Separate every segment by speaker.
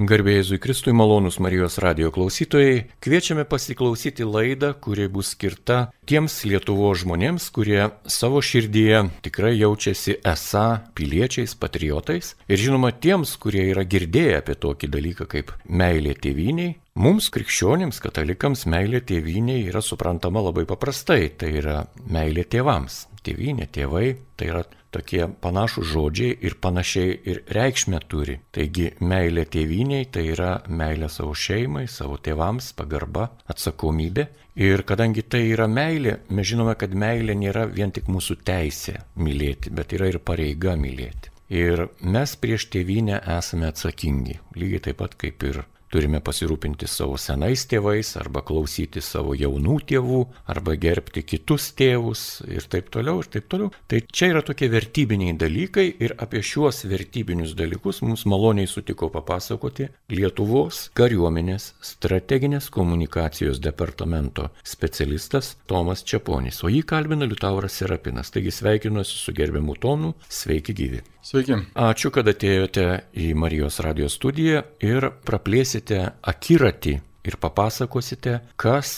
Speaker 1: Garbėjai Kristui malonus Marijos radio klausytojai, kviečiame pasiklausyti laidą, kuri bus skirta tiems Lietuvo žmonėms, kurie savo širdyje tikrai jaučiasi esą piliečiais, patriotais ir žinoma tiems, kurie yra girdėję apie tokį dalyką kaip meilė tėviniai. Mums, krikščionims, katalikams, meilė tėviniai yra suprantama labai paprastai, tai yra meilė tėvams. Tėvinė, tėvai, tai yra tokie panašus žodžiai ir panašiai ir reikšmę turi. Taigi meilė tėviniai tai yra meilė savo šeimai, savo tėvams, pagarba, atsakomybė. Ir kadangi tai yra meilė, mes žinome, kad meilė nėra vien tik mūsų teisė mylėti, bet yra ir pareiga mylėti. Ir mes prieš tėvynę esame atsakingi, lygiai taip pat kaip ir turime pasirūpinti savo senais tėvais, arba klausyti savo jaunų tėvų, arba gerbti kitus tėvus ir taip toliau, ir taip toliau. Tai čia yra tokie vertybiniai dalykai ir apie šiuos vertybinius dalykus mums maloniai sutiko papasakoti Lietuvos kariuomenės strateginės komunikacijos departamento specialistas Tomas Čiaponis, o jį kalbina Liutauras Serapinas. Taigi sveikinuosi su gerbiamu Tomu, sveiki gyvi.
Speaker 2: Sveiki.
Speaker 1: Ačiū, kad atėjote į Marijos radijos studiją ir praplėsite akiratį ir papasakosite, kas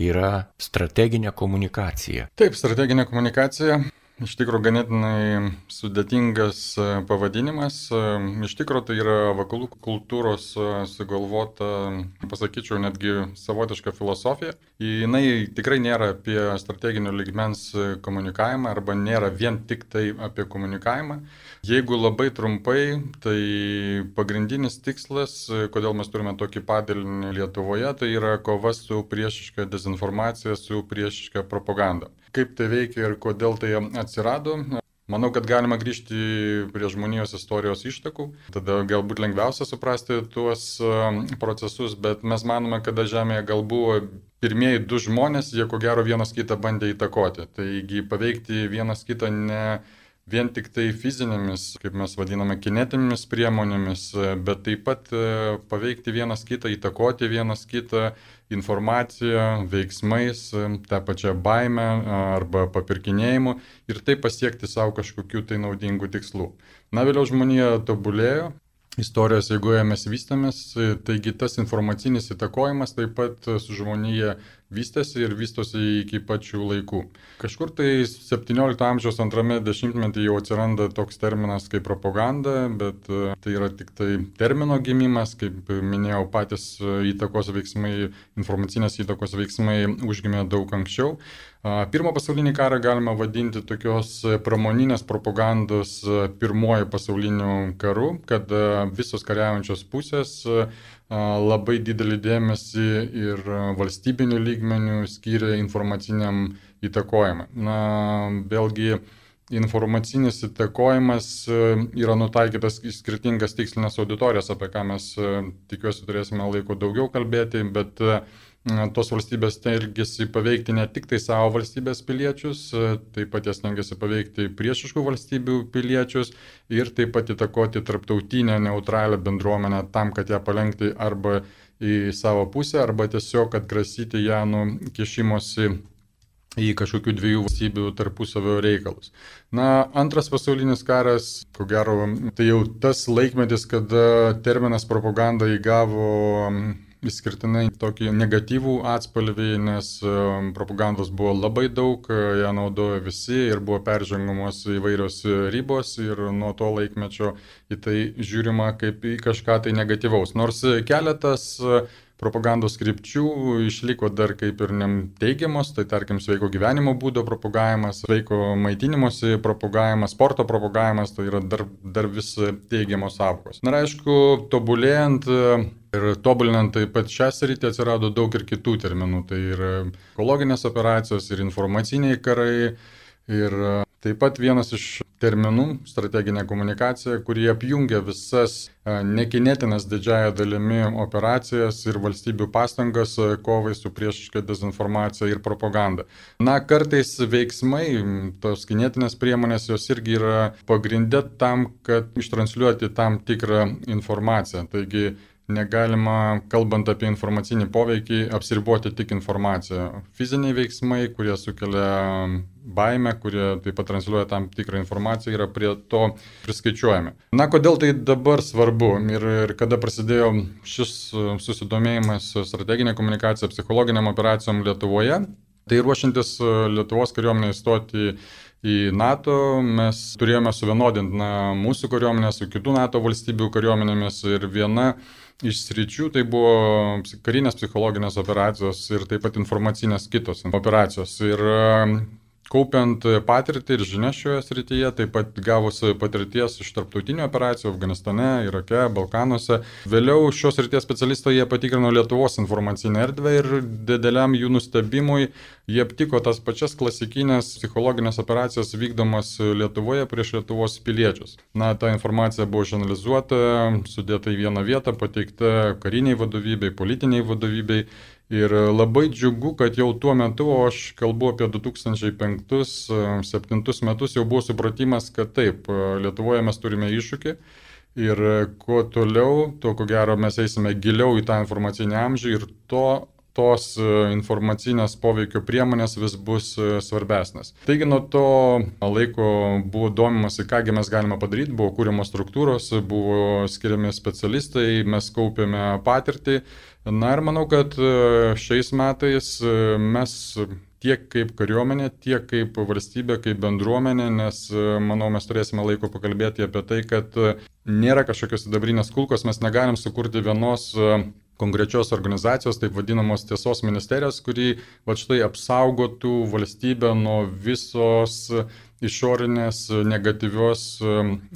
Speaker 1: yra strateginė komunikacija.
Speaker 2: Taip, strateginė komunikacija Iš tikrųjų, ganėtinai sudėtingas e, pavadinimas. E, iš tikrųjų, tai yra vakarų kultūros e, sugalvota, pasakyčiau, netgi savotiška filosofija. Jinai tikrai nėra apie strateginio ligmens komunikavimą arba nėra vien tik tai apie komunikavimą. Jeigu labai trumpai, tai pagrindinis tikslas, kodėl mes turime tokį padalinį Lietuvoje, tai yra kova su priešiška dezinformacija, su priešiška propaganda kaip tai veikia ir kodėl tai atsirado. Manau, kad galima grįžti prie žmonijos istorijos ištakų, tada galbūt lengviausia suprasti tuos um, procesus, bet mes manome, kad Žemėje gal buvo pirmieji du žmonės, jie ko gero vienas kitą bandė įtakoti. Taigi paveikti vienas kitą ne vien tik tai fizinėmis, kaip mes vadiname, kinetinėmis priemonėmis, bet taip pat e, paveikti vienas kitą, įtakoti vienas kitą informaciją, veiksmais, tą pačią baimę arba papirkinėjimu ir taip pasiekti savo kažkokių tai naudingų tikslų. Na, vėliau žmonija tobulėjo, istorijos eigoje mes vystėmės, taigi tas informacinis įtakojimas taip pat su žmonija vystėsi ir vystosi iki pačių laikų. Kažkur tai 17 amžiaus antrame dešimtmetyje jau atsiranda toks terminas kaip propaganda, bet e, tai yra tik tai termino gimimas, kaip minėjau, patys įtakos veiksmai, informacinės įtakos veiksmai užgimė daug anksčiau. Pirmą pasaulinį karą galima vadinti tokios pramoninės propagandos pirmoji pasauliniu karu, kad visos kariaujančios pusės labai didelį dėmesį ir valstybinių lygmenių skiria informaciniam įtakojimui. Na, vėlgi, informacinis įtakojimas yra nutaikytas į skirtingas tikslinės auditorijas, apie ką mes tikiuosi turėsime laiko daugiau kalbėti, bet tos valstybės stengiasi paveikti ne tik tai savo valstybės piliečius, taip pat jas stengiasi paveikti priešiškų valstybių piliečius ir taip pat įtakoti tarptautinę neutralią bendruomenę tam, kad ją palengti arba į savo pusę, arba tiesiog atgrasyti ją nuo kišimosi į kažkokių dviejų valstybių tarpusavio reikalus. Na, antras pasaulinis karas, ko gero, tai jau tas laikmetis, kada terminas propaganda įgavo išskirtinai tokį negatyvų atspalvį, nes um, propagandos buvo labai daug, ją naudojo visi ir buvo peržengamos įvairios ribos ir nuo to laikmečio į tai žiūrima kaip į kažką tai negatyvaus. Nors keletas propagandos krypčių išliko dar kaip ir teigiamos, tai tarkim sveiko gyvenimo būdo propagavimas, sveiko maitinimosi propagavimas, sporto propagavimas, tai yra dar, dar vis teigiamos savokos. Na ir aišku, tobulėjant ir tobulinant taip pat šią sritį atsirado daug ir kitų terminų, tai ir ekologinės operacijos, ir informaciniai karai, ir Taip pat vienas iš terminų - strateginė komunikacija, kurie apjungia visas e, nekinėtinas didžiaja dalimi operacijas ir valstybių pastangas e, kovai su priešiška dezinformacija ir propaganda. Na, kartais veiksmai, tos kinėtinės priemonės, jos irgi yra pagrindė tam, kad ištransliuoti tam tikrą informaciją. Taigi negalima, kalbant apie informacinį poveikį, apsiriboti tik informaciją. Fiziniai veiksmai, kurie sukelia baimę, kurie taip pat transliuoja tam tikrą informaciją, yra prie to priskaičiuojami. Na, kodėl tai dabar svarbu ir, ir kada prasidėjo šis susidomėjimas strateginė komunikacija, psichologiniam operacijom Lietuvoje, tai ruošiantis Lietuvos kariuomenė įstoti į NATO, mes turėjome suvienodinti na, mūsų kariuomenę su kitų NATO valstybių kariuomenėmis ir viena iš sričių tai buvo karinės psichologinės operacijos ir taip pat informacinės kitos operacijos. Ir kaupiant patirtį ir žinias šioje srityje, taip pat gavus patirties iš tarptautinių operacijų Afganistane, Irake, Balkanuose. Vėliau šios srities specialistai jie patikrino Lietuvos informacinę erdvę ir dideliam jų nustebimui jie aptiko tas pačias klasikinės psichologinės operacijas vykdomas Lietuvoje prieš Lietuvos piliečius. Na, ta informacija buvo išanalizuota, sudėta į vieną vietą, pateikta kariniai vadovybei, politiniai vadovybei Ir labai džiugu, kad jau tuo metu, o aš kalbu apie 2005-2007 metus, jau buvo supratimas, kad taip, Lietuvoje mes turime iššūkį. Ir kuo toliau, tuo ko gero mes eisime giliau į tą informacinį amžių ir to tos informacinės poveikio priemonės vis bus svarbesnės. Taigi nuo to laiko buvo domimasi, kągi mes galime padaryti, buvo kūriamos struktūros, buvo skiriami specialistai, mes kaupėme patirtį Na ir manau, kad e, šiais metais e, mes tiek kaip kariuomenė, tiek kaip valstybė, kaip bendruomenė, nes e, manau mes turėsime laiko pakalbėti apie tai, kad nėra kažkokios sidabrinės kulkos, mes negalim sukurti vienos konkrečios organizacijos, taip vadinamos tiesos ministerijos, kuri va štai apsaugotų valstybę nuo visos išorinės negatyvios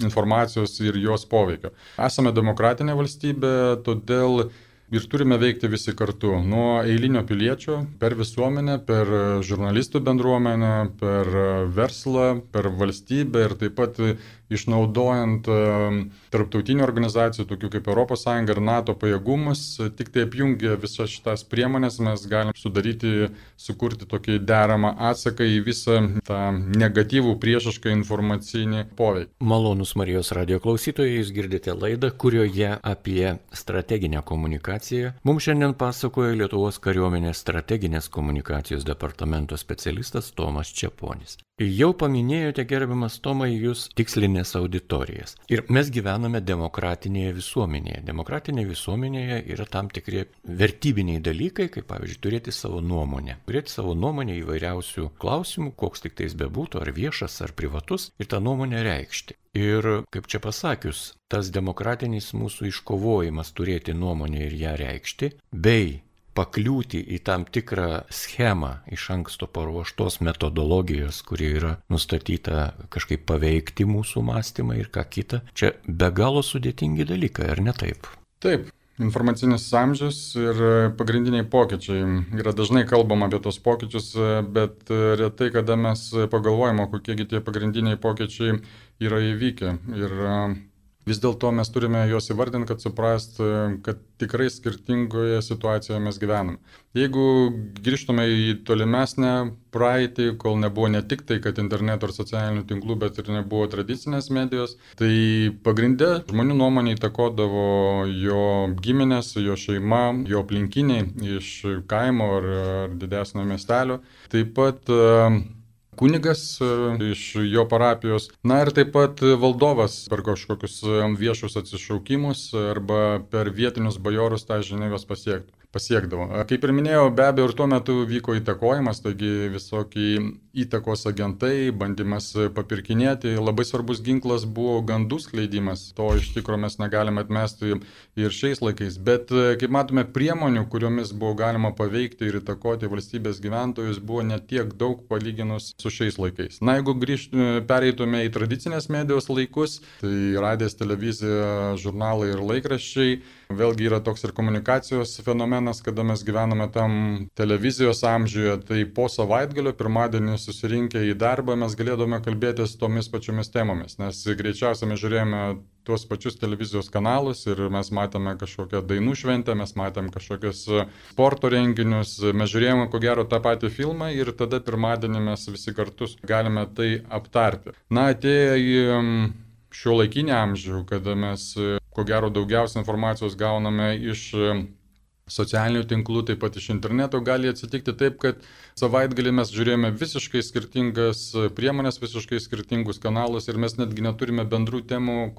Speaker 2: informacijos ir jos poveikio. Esame demokratinė valstybė, todėl ir turime veikti visi kartu. Nuo eilinio piliečio, per visuomenę, per žurnalistų bendruomenę, per verslą, per valstybę ir taip pat išnaudojant tarptautinių organizacijų, tokių kaip ES ir NATO pajėgumus, tik tai apjungę visas šitas priemonės mes galim sudaryti, sukurti tokį deramą atsaką į visą tą negatyvų priešišką informacinį poveikį.
Speaker 1: Malonus Marijos radio klausytojai, jūs girdite laidą, kurioje apie strateginę komunikaciją mums šiandien pasakoja Lietuvos kariuomenės strateginės komunikacijos departamento specialistas Tomas Čiaponis. Jau paminėjote, gerbiamas Tomai, jūs tikslinės auditorijas. Ir mes gyvename demokratinėje visuomenėje. Demokratinėje visuomenėje yra tam tikri vertybiniai dalykai, kaip pavyzdžiui, turėti savo nuomonę. Turėti savo nuomonę įvairiausių klausimų, koks tik tais bebūtų, ar viešas, ar privatus, ir tą nuomonę reikšti. Ir, kaip čia pasakius, tas demokratinis mūsų iškovojimas turėti nuomonę ir ją reikšti, bei pakliūti į tam tikrą schemą iš anksto paruoštos metodologijos, kuri yra nustatyta kažkaip paveikti mūsų mąstymą ir ką kita, čia be galo sudėtingi dalykai, ar ne taip?
Speaker 2: Taip. Informacinis amžius ir pagrindiniai pokyčiai. Yra dažnai kalbama apie tos pokyčius, bet retai kada mes pagalvojame, kokiegi tie pagrindiniai pokyčiai yra įvykę. Ir vis dėlto mes turime juos įvardinti, kad suprast, kad tikrai skirtingoje situacijoje mes gyvenam. Jeigu grįžtume į tolimesnę praeitį, kol nebuvo ne tik tai, kad interneto ir socialinių tinklų, bet ir nebuvo tradicinės medijos, tai pagrindė žmonių nuomonė įtakodavo jo giminės, jo šeima, jo aplinkiniai iš kaimo ar, ar didesnio miestelio. Taip pat kunigas e, iš jo parapijos, na ir taip pat valdovas per kažkokius e, viešus atsišaukimus arba per vietinius bajorus tą žinią juos pasiektų pasiekdavo. Kaip ir minėjau, be abejo, ir tuo metu vyko įtakojimas, taigi visokiai įtakos agentai, bandymas papirkinėti. Labai svarbus ginklas buvo gandų skleidimas. To iš tikrųjų mes negalime atmesti ir šiais laikais. Bet, kaip matome, priemonių, kuriomis buvo galima paveikti ir įtakoti valstybės gyventojus, buvo netiek daug palyginus su šiais laikais. Na, jeigu grįžtume, pereitume į tradicinės medijos laikus, tai radijas, televizija, žurnalai ir laikraščiai, vėlgi yra toks ir komunikacijos fenomenas fenomenas, kada mes gyvename tam televizijos amžiuje, tai po savaitgalio pirmadienį susirinkę į darbą mes galėdome kalbėtis tomis pačiomis temomis, nes greičiausiai mes žiūrėjome tuos pačius televizijos kanalus ir mes matėme kažkokią dainų šventę, mes matėme kažkokius sporto renginius, mes žiūrėjome ko gero tą patį filmą ir tada pirmadienį mes visi kartu galime tai aptarti. Na, atėję į šio laikinį amžių, kada mes ko gero daugiausia informacijos gauname iš socialinių tinklų, taip pat iš interneto gali atsitikti taip, kad savaitgalį mes žiūrėjome visiškai skirtingas priemonės, visiškai skirtingus kanalus ir mes netgi neturime bendrų temų,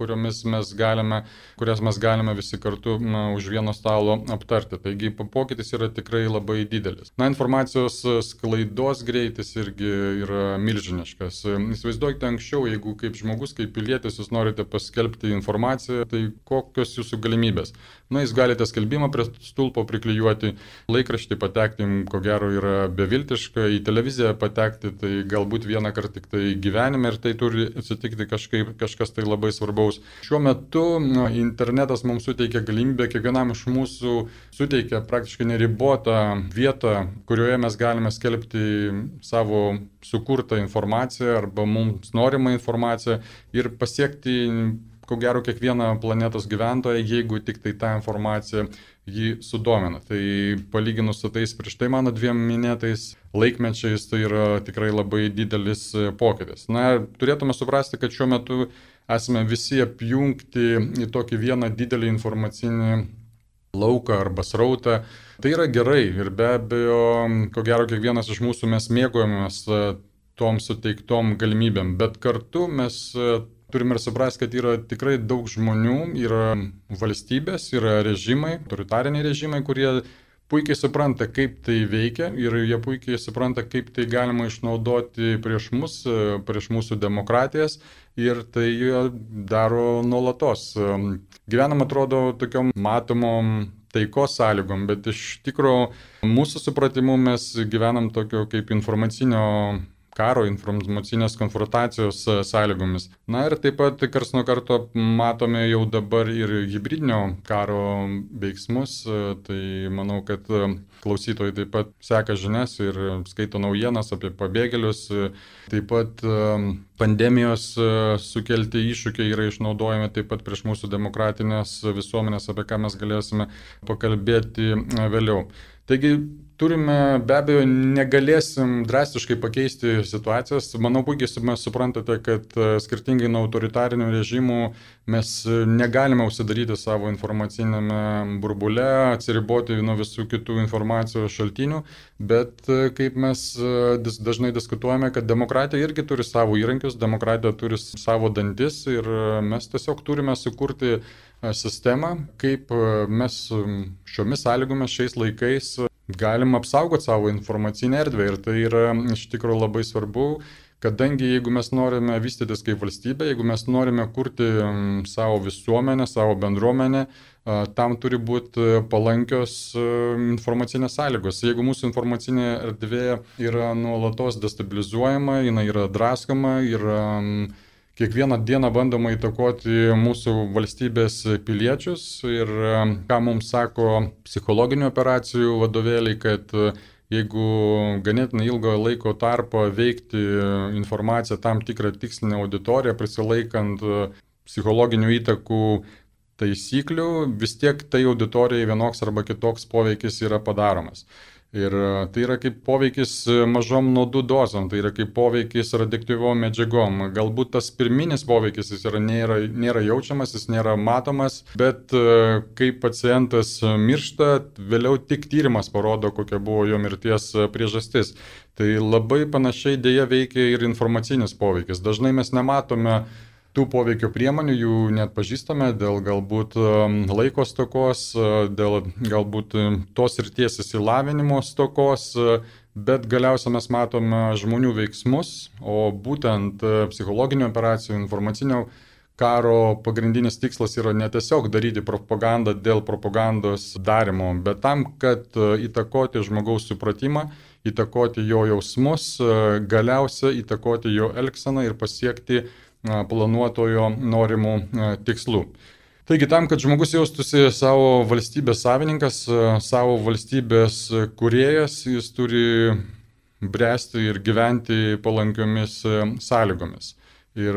Speaker 2: mes galime, kurias mes galime visi kartu na, už vieno stalo aptarti. Taigi pokytis yra tikrai labai didelis. Na, informacijos sklaidos greitis irgi yra milžiniškas. Įsivaizduokite anksčiau, jeigu kaip žmogus, kaip pilietis jūs norite paskelbti informaciją, tai kokios jūsų galimybės. Na, jūs galite skelbimą prie stulpo priklijuoti, laikraštį patekti, ko gero, yra beviltiška, į televiziją patekti, tai galbūt vieną kartą tik tai gyvenime ir tai turi atsitikti kažkaip, kažkas tai labai svarbaus. Šiuo metu na, internetas mums suteikia galimybę, kiekvienam iš mūsų suteikia praktiškai neribotą vietą, kurioje mes galime skelbti savo sukurtą informaciją arba mums norimą informaciją ir pasiekti ko gero kiekvieną planetos gyventoją, jeigu tik tai tą informaciją jį sudomina. Tai palyginus su tais prieš tai mano dviem minėtais laikmečiais, tai yra tikrai labai didelis pokytis. Na, turėtume suprasti, kad šiuo metu esame visi apjungti į tokį vieną didelį informacinį lauką arba srautą. Tai yra gerai ir be abejo, ko gero, kiekvienas iš mūsų mes mėgojamės tom suteiktom galimybėm, bet kartu mes turime ir suprasti, kad yra tikrai daug žmonių, yra valstybės, yra režimai, autoritariniai režimai, kurie puikiai supranta, kaip tai veikia ir jie puikiai supranta, kaip tai galima išnaudoti prieš mus, prieš mūsų demokratijas ir tai daro nuolatos. Gyvenam atrodo tokiom matomom taikos sąlygom, bet iš tikrųjų mūsų supratimu mes gyvenam tokio kaip informacinio karo informacinės konfrontacijos e, sąlygomis. Na ir taip pat kars nuo karto matome jau dabar ir hybridinio karo veiksmus, e, tai manau, kad e, klausytojai taip pat seka žinias ir skaito naujienas apie pabėgėlius, taip pat pandemijos sukelti iššūkiai yra išnaudojami taip pat prieš mūsų demokratinės visuomenės, apie ką mes galėsime pakalbėti vėliau. Taigi turime, be abejo, negalėsim drastiškai pakeisti situacijos. Manau, puikiai mes suprantate, kad e, skirtingai nuo autoritarinių režimų mes negalime užsidaryti savo informacinėme burbule, atsiriboti nuo visų kitų informacijos šaltinių, bet e, kaip mes e, dažnai diskutuojame, kad demokratija irgi turi savo įrankius, demokratija turi savo dantis ir mes tiesiog turime sukurti sistemą, kaip mes šiomis sąlygomis šiais laikais galim apsaugoti savo informacinę erdvę ir tai yra iš tikrųjų labai svarbu, kadangi jeigu mes norime vystytis kaip valstybė, jeigu mes norime kurti savo visuomenę, savo bendruomenę, tam turi būti palankios informacinės sąlygos. Jeigu mūsų informacinė erdvė yra nuolatos destabilizuojama, jinai yra draskoma, yra kiekvieną dieną bandoma įtakoti mūsų valstybės piliečius ir ką mums sako psichologinių operacijų vadovėliai, kad jeigu ganėtinai ilgo laiko tarpo veikti informaciją tam tikrą tikslinę auditoriją, prisilaikant psichologinių įtakų taisyklių, vis tiek tai auditorijai vienoks arba kitoks poveikis yra padaromas. Ir e, tai yra kaip poveikis e, mažom nuodų dozom, tai yra kaip poveikis radioaktyviom medžiagom. Galbūt tas pirminis poveikis jis yra, nėra, nėra jaučiamas, jis nėra matomas, bet e, kai pacientas miršta, vėliau tik tyrimas parodo, kokia buvo jo mirties priežastis. Tai labai panašiai dėja veikia ir informacinis poveikis. Dažnai mes nematome tų poveikio priemonių, jų net pažįstame dėl galbūt um, laiko stokos, uh, dėl galbūt um, tos ir ties įsilavinimo stokos, uh, bet galiausiai mes matome žmonių veiksmus, o būtent uh, psichologinių operacijų, informacinio karo pagrindinis tikslas yra ne tiesiog daryti propagandą dėl propagandos darimo, bet tam, kad įtakoti žmogaus supratimą, įtakoti jo jausmus, galiausiai įtakoti jo elgseną ir pasiekti planuotojo norimų tikslų. Taigi tam, kad žmogus jaustųsi savo valstybės savininkas, savo valstybės kuriejas, jis turi bręsti ir gyventi palankiomis sąlygomis. Ir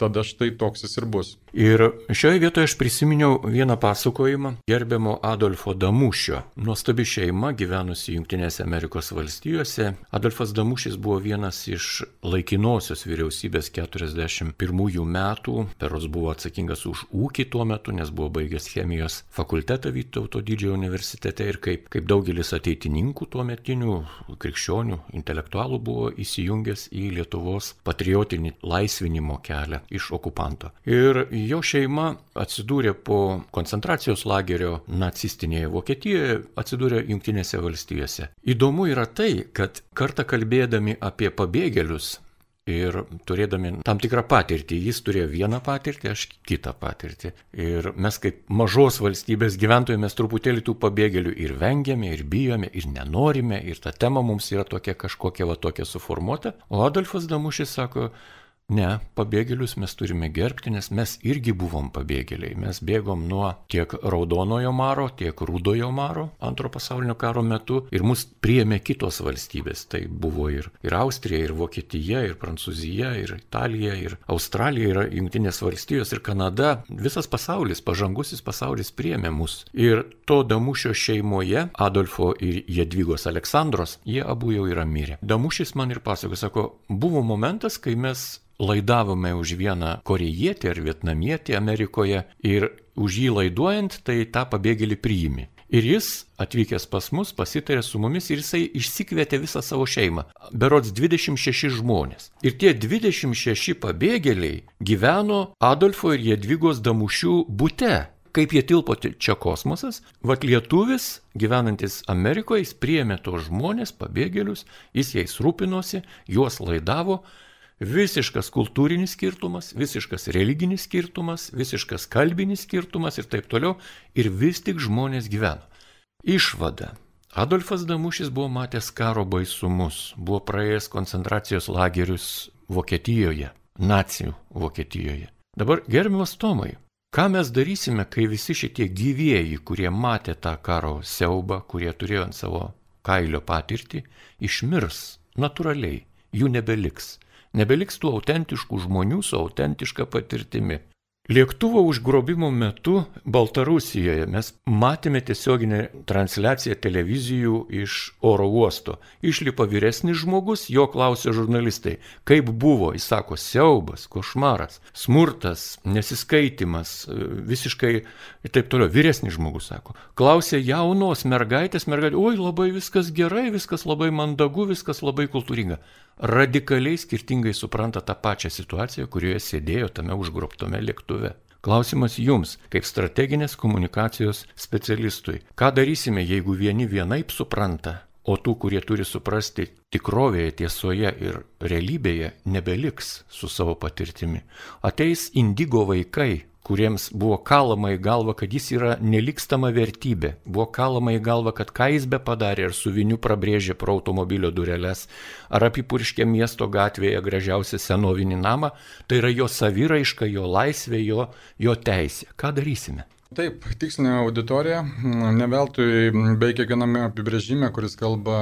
Speaker 2: tada štai toks jis ir bus.
Speaker 1: Ir šioje vietoje aš prisiminiau vieną pasakojimą gerbiamo Adolfo Damušio. Nuostabi šeima gyvenusi Junktinėse Amerikos valstijose. Adolfas Damušis buvo vienas iš laikinosios vyriausybės 41 metų. Peros buvo atsakingas už ūkį tuo metu, nes buvo baigęs chemijos fakultetą Vytauto didžiojo universitete ir kaip, kaip daugelis ateitininkų tuo metinių krikščionių, intelektualų buvo įsijungęs į Lietuvos patriotinį laisvinį gyvenimo kelią iš okupanto. Ir jo šeima atsidūrė po koncentracijos lagerio nacistinėje Vokietijoje, atsidūrė Junktinėse valstijose. Įdomu yra tai, kad kartą kalbėdami apie pabėgėlius, Ir turėdami tam tikrą patirtį, jis turėjo vieną patirtį, aš kitą patirtį. Ir mes kaip mažos valstybės gyventojai mes truputėlį tų pabėgėlių ir vengiame, ir bijome, ir nenorime, ir ta tema mums yra tokia kažkokia va tokia suformuota. O Adolfas Damušis sako, Ne, pabėgėlius mes turime gerbti, nes mes irgi buvom pabėgėliai. Mes bėgom nuo tiek Raudonojo maro, tiek Rudojo maro antro pasaulinio karo metu ir mus priėmė kitos valstybės. Tai buvo ir, ir Austrija, ir Vokietija, ir Prancūzija, ir Italija, ir Australija, ir Junktinės valstijos, ir Kanada. Visas pasaulis, pažangusis pasaulis priėmė mus. Ir to Damušio šeimoje, Adolfo ir Jedvigos Aleksandros, jie abu jau yra mirę. Damušis man ir pasako, sako, buvo momentas, kai mes laidavome už vieną korejietį ar vietnamietį Amerikoje ir už jį laiduojant, tai tą pabėgėlį priimi. Ir jis atvykęs pas mus pasitarė su mumis ir jisai išsikvietė visą savo šeimą. Berods 26 žmonės. Ir tie 26 pabėgėliai gyveno Adolfo ir Jedvigos Damušių būte. Kaip jie tilpo čia kosmosas, vad lietuvis, gyvenantis Amerikoje, jis priėmė tos žmonės, pabėgėlius, jis jais rūpinosi, juos laidavo, visiškas kultūrinis skirtumas, visiškas religinis skirtumas, visiškas kalbinis skirtumas ir taip toliau, ir vis tik žmonės gyveno. Išvada. Adolfas Damušis buvo matęs karo baisumus, buvo praėjęs koncentracijos lagerius Vokietijoje, nacijų Vokietijoje. Dabar gerbiamas Tomai, ką mes darysime, kai visi šitie gyvieji, kurie matė tą karo siaubą, kurie turėjo ant savo kailio patirtį, išmirs natūraliai, jų nebeliks nebeliks tų autentiškų žmonių su autentiška patirtimi. Lėktuvo užgrobimo metu Baltarusijoje mes matėme tiesioginę transliaciją televizijų iš oro uosto. Išlipa vyresnis žmogus, jo klausė žurnalistai, kaip buvo, jis sako, siaubas, košmaras, smurtas, nesiskaitimas, visiškai ir taip toliau. Vyresnis žmogus sako, klausė jaunos mergaitės, mergaitė, oi labai viskas gerai, viskas labai mandagu, viskas labai kultūringa radikaliai skirtingai supranta tą pačią situaciją, kurioje sėdėjo tame užgrobtame lėktuve. Klausimas jums, kaip strateginės komunikacijos specialistui. Ką darysime, jeigu vieni vienaip supranta, o tų, kurie turi suprasti tikrovėje, tiesoje ir realybėje, nebeliks su savo patirtimi. Ateis indigo vaikai, kuriems buvo kalama į galvą, kad jis yra nelikstama vertybė. Buvo kalama į galvą, kad ką jis be padarė, ar su viniu prabrėžė pro automobilio dureles, ar apipurškė miesto gatvėje gražiausią senovinį namą, tai yra jo saviraiška, jo laisvė, jo, jo teisė. Ką darysime?
Speaker 2: Taip, tikslinė auditorija, neveltui bei kiekviename apibrėžime, kuris kalba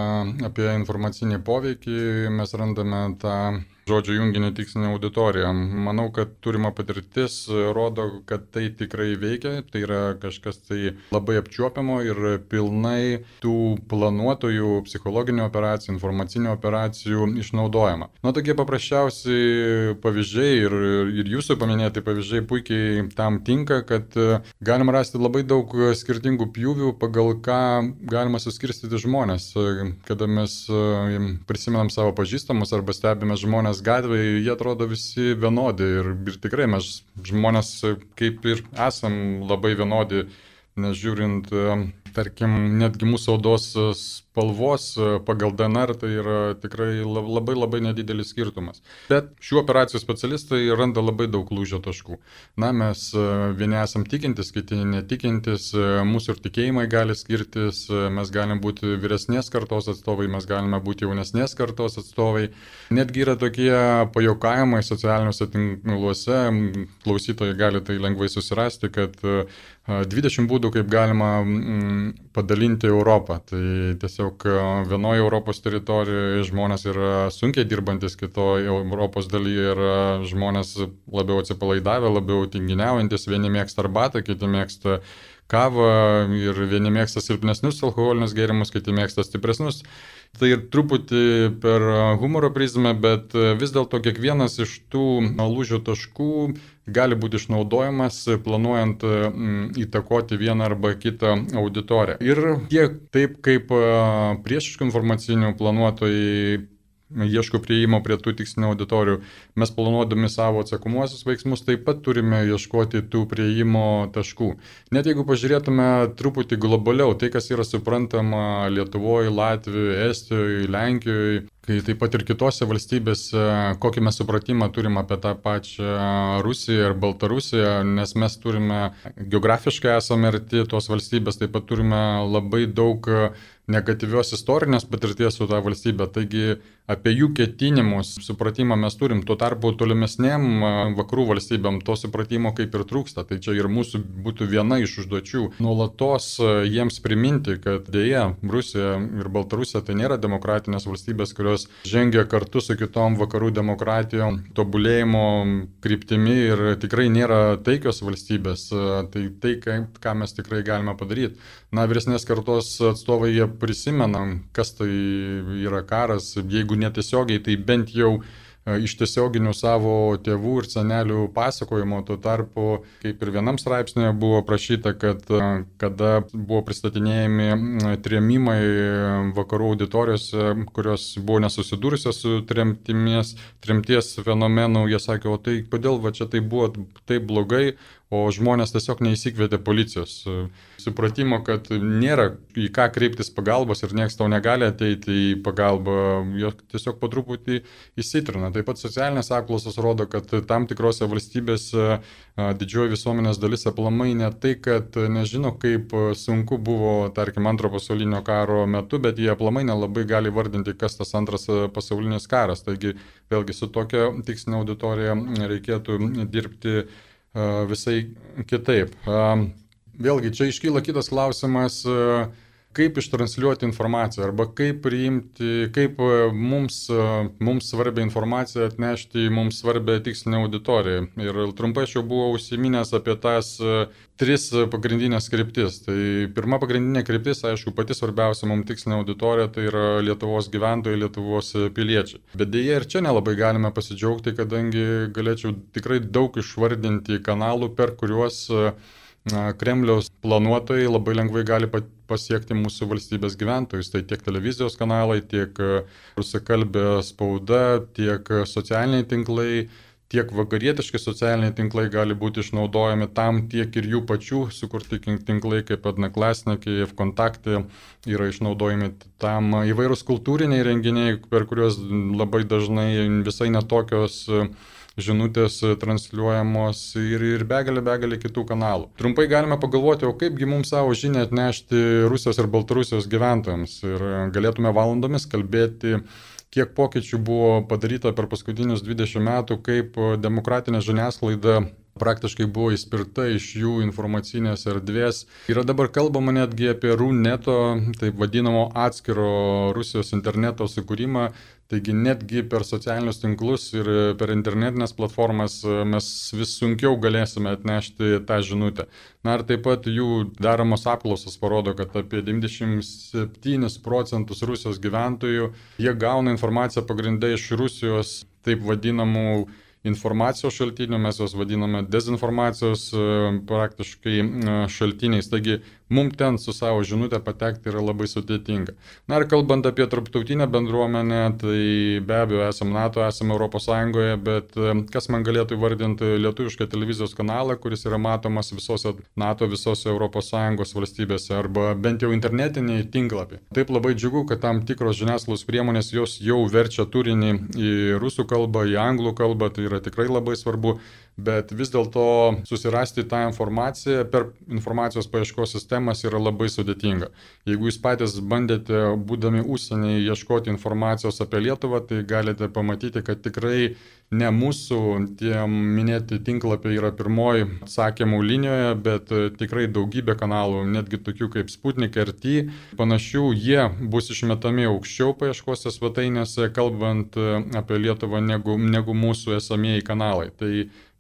Speaker 2: apie informacinį poveikį, mes randame tą žodžio junginį tikslinę auditoriją. Manau, kad turima patirtis rodo, kad tai tikrai veikia, tai yra kažkas tai labai apčiuopiamo ir pilnai tų planuotojų psichologinių operacijų, informacinių operacijų išnaudojama. Na, tokie paprasčiausi pavyzdžiai ir, ir jūsų paminėti pavyzdžiai puikiai tam tinka, kad galima rasti labai daug skirtingų pjūvių, pagal ką galima suskirstyti žmonės. Kada mes prisimenam savo pažįstamus arba stebime žmonės, žmonės gatvėje, jie atrodo visi vienodi ir, ir tikrai mes žmonės kaip ir esam labai vienodi, nežiūrint, tarkim, netgi mūsų odos spalvos e, pagal DNR tai yra tikrai labai labai nedidelis skirtumas. Bet šių operacijų specialistai randa labai daug lūžio taškų. Na, mes e, vieni esam tikintis, kiti netikintis, e, mūsų ir tikėjimai gali skirtis, mes galim būti vyresnės kartos atstovai, mes galime būti jaunesnės kartos atstovai. Netgi yra tokie pajokavimai socialiniuose tinkluose, klausytojai gali tai lengvai susirasti, kad 20 būdų, kaip galima padalinti Europą. Tai tiesiog vienoje Europos teritorijoje žmonės yra sunkiai dirbantis, kitoje Europos dalyje yra žmonės labiau atsipalaidavę, labiau tinginiaujantis, vieni mėgsta arbatą, kiti mėgsta kavą ir vieni mėgsta silpnesnius alkoholinius gėrimus, kiti mėgsta stipresnius. Tai ir truputį per humoro prizmę, bet vis dėlto kiekvienas iš tų lūžio taškų gali būti išnaudojamas planuojant įtakoti vieną arba kitą auditoriją. Ir tiek taip kaip priešiškų informacinių planuotojai ieško prieimo prie tų tikslinių auditorijų. Mes planuodami savo atsakomuosius veiksmus taip pat turime ieškoti tų prieimo taškų. Net jeigu pažiūrėtume truputį globaliau, tai kas yra suprantama Lietuvoje, Latvijoje, Estijoje, Lenkijoje, kai taip pat ir kitose valstybėse, kokį mes supratimą turim apie tą pačią Rusiją ir Baltarusiją, nes mes turime geografiškai esame arti tos valstybės, taip pat turime labai daug negatyvios istorinės patirties su tą valstybė. Taigi apie jų ketinimus supratimą mes turim. Tuo tarpu tolimesnėm vakarų valstybėm to supratimo kaip ir trūksta. Tai čia ir mūsų būtų viena iš užduočių. Nuolatos jiems priminti, kad dėja Rusija ir Baltarusija tai nėra demokratinės valstybės, kurios žengia kartu su kitom vakarų demokratijom tobulėjimo kryptimi ir tikrai nėra taikios valstybės. Tai tai, ką mes tikrai galime padaryti. Na, vyresnės kartos atstovai jie prisimenam, kas tai yra karas, jeigu netiesiogiai, tai bent jau iš tiesioginių savo tėvų ir senelių pasakojimo, tuo tarpu, kaip ir vienam straipsnėje buvo prašyta, kad e, kada buvo pristatinėjami trėmimai vakarų auditorijose, kurios buvo nesusidūrusios su tremties, tremties fenomenu, jie sakė, o tai kodėl va čia tai buvo taip blogai, o žmonės tiesiog neįsikvietė policijos. Supratimo, kad nėra į ką kreiptis pagalbos ir niekas tau negali ateiti į pagalbą, jo tiesiog po truputį įsitrina. Taip pat socialinės apklausos rodo, kad tam tikrose valstybėse didžioji visuomenės dalis aplamai ne tai, kad nežino, kaip sunku buvo, tarkim, antro pasaulinio karo metu, bet jie aplamai nelabai gali vardinti, kas tas antras pasaulinis karas. Taigi vėlgi su tokia tikslinė auditorija reikėtų dirbti visai kitaip. Vėlgi, čia iškyla kitas klausimas, kaip ištransliuoti informaciją arba kaip priimti, kaip mums, mums svarbią informaciją atnešti į mums svarbią tikslinę auditoriją. Ir trumpai aš jau buvau užsiminęs apie tas tris pagrindinės kryptis. Tai pirma pagrindinė kryptis, aišku, pati svarbiausia mums tikslinė auditorija, tai yra Lietuvos gyventojai, Lietuvos piliečiai. Bet dėja ir čia nelabai galime pasidžiaugti, kadangi galėčiau tikrai daug išvardinti kanalų, per kuriuos Kremliaus planuotojai labai lengvai gali pasiekti mūsų valstybės gyventojus. Tai tiek televizijos kanalai, tiek rusakalbė spauda, tiek socialiniai tinklai, tiek vakarietiški socialiniai tinklai gali būti išnaudojami tam, tiek ir jų pačių sukurti tinklai kaip Adnaklasnikai, Fkontaktė yra išnaudojami tam įvairūs kultūriniai renginiai, per kuriuos labai dažnai visai netokios žinutės transliuojamos ir, ir begalė, begalė kitų kanalų. Trumpai galime pagalvoti, o kaipgi mums savo žinią atnešti Rusijos ir Baltarusijos gyventojams ir galėtume valandomis kalbėti kiek pokyčių buvo padaryta per paskutinius 20 metų, kaip demokratinė žiniasklaida praktiškai buvo įspirta iš jų informacinės erdvės. Yra dabar kalbama netgi apie RUNETO, taip vadinamo atskiro Rusijos interneto sukūrimą, taigi netgi per socialinius tinklus ir per internetinės platformas mes vis sunkiau galėsime atnešti tą žinutę. Na ir taip pat jų daromos apklausos parodo, kad apie 97 procentus Rusijos gyventojų jie gauna informaciją pagrindai iš Rusijos taip vadinamų informacijos šaltinių, mes juos vadiname dezinformacijos e, praktiškai e, šaltiniais. Taigi mums ten su savo žinutė patekti yra labai sudėtinga. Na ir kalbant apie tarptautinę bendruomenę, tai be abejo esame NATO, esame ES, bet e, kas man galėtų įvardinti lietuvišką televizijos kanalą, kuris yra matomas visose NATO, visose ES valstybėse arba bent jau internetinį tinklapį. Taip labai džiugu, kad tam tikros žiniasklaidos priemonės jos jau verčia turinį į rusų kalbą, į anglų kalbą, tai yra tikrai labai svarbu bet vis dėlto susirasti tą informaciją per informacijos paieškos sistemą temas yra labai sudėtinga. Jeigu jūs patys bandėte, būdami užsienyje, ieškoti informacijos apie Lietuvą, tai galite pamatyti, kad tikrai ne mūsų tie minėti tinklapiai yra pirmoji atsakymų linijoje, bet tikrai daugybė kanalų, netgi tokių kaip Sputnik RT, panašių, jie bus išmetami aukščiau paieškose svetainėse, kalbant apie Lietuvą, negu, negu mūsų esamieji kanalai. Tai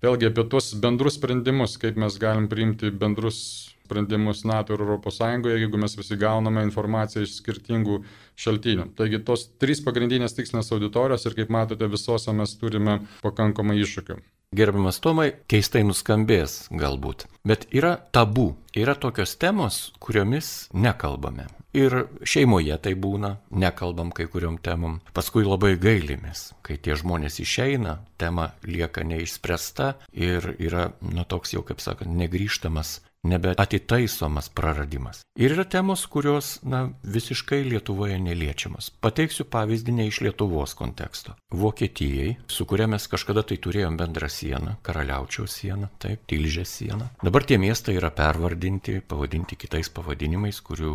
Speaker 2: vėlgi apie tuos bendrus sprendimus, kaip mes galim priimti bendrus sprendimus NATO ir ES, jeigu mes visi gauname informaciją iš skirtingų šaltinių. Taigi tos trys pagrindinės tikslinės auditorijos ir kaip matote visose mes turime pakankamai iššūkių.
Speaker 1: Gerbiamas Tomai, keistai nuskambės galbūt, bet yra tabu, yra tokios temos, kuriomis nekalbame. Ir šeimoje tai būna, nekalbam kai kuriuom temom. Paskui labai gailimės, kai tie žmonės išeina, tema lieka neišspręsta ir yra, nu, toks jau, kaip sakant, negryžtamas nebeatitaisomas praradimas. Ir yra temos, kurios, na, visiškai Lietuvoje neliečiamas. Pateiksiu pavyzdį ne iš Lietuvos konteksto. Vokietijai, su kuria mes kažkada tai turėjom bendrą sieną, karaliaučiaus sieną, taip, tilžės sieną. Dabar tie miestai yra pervardinti, pavadinti kitais pavadinimais, kurių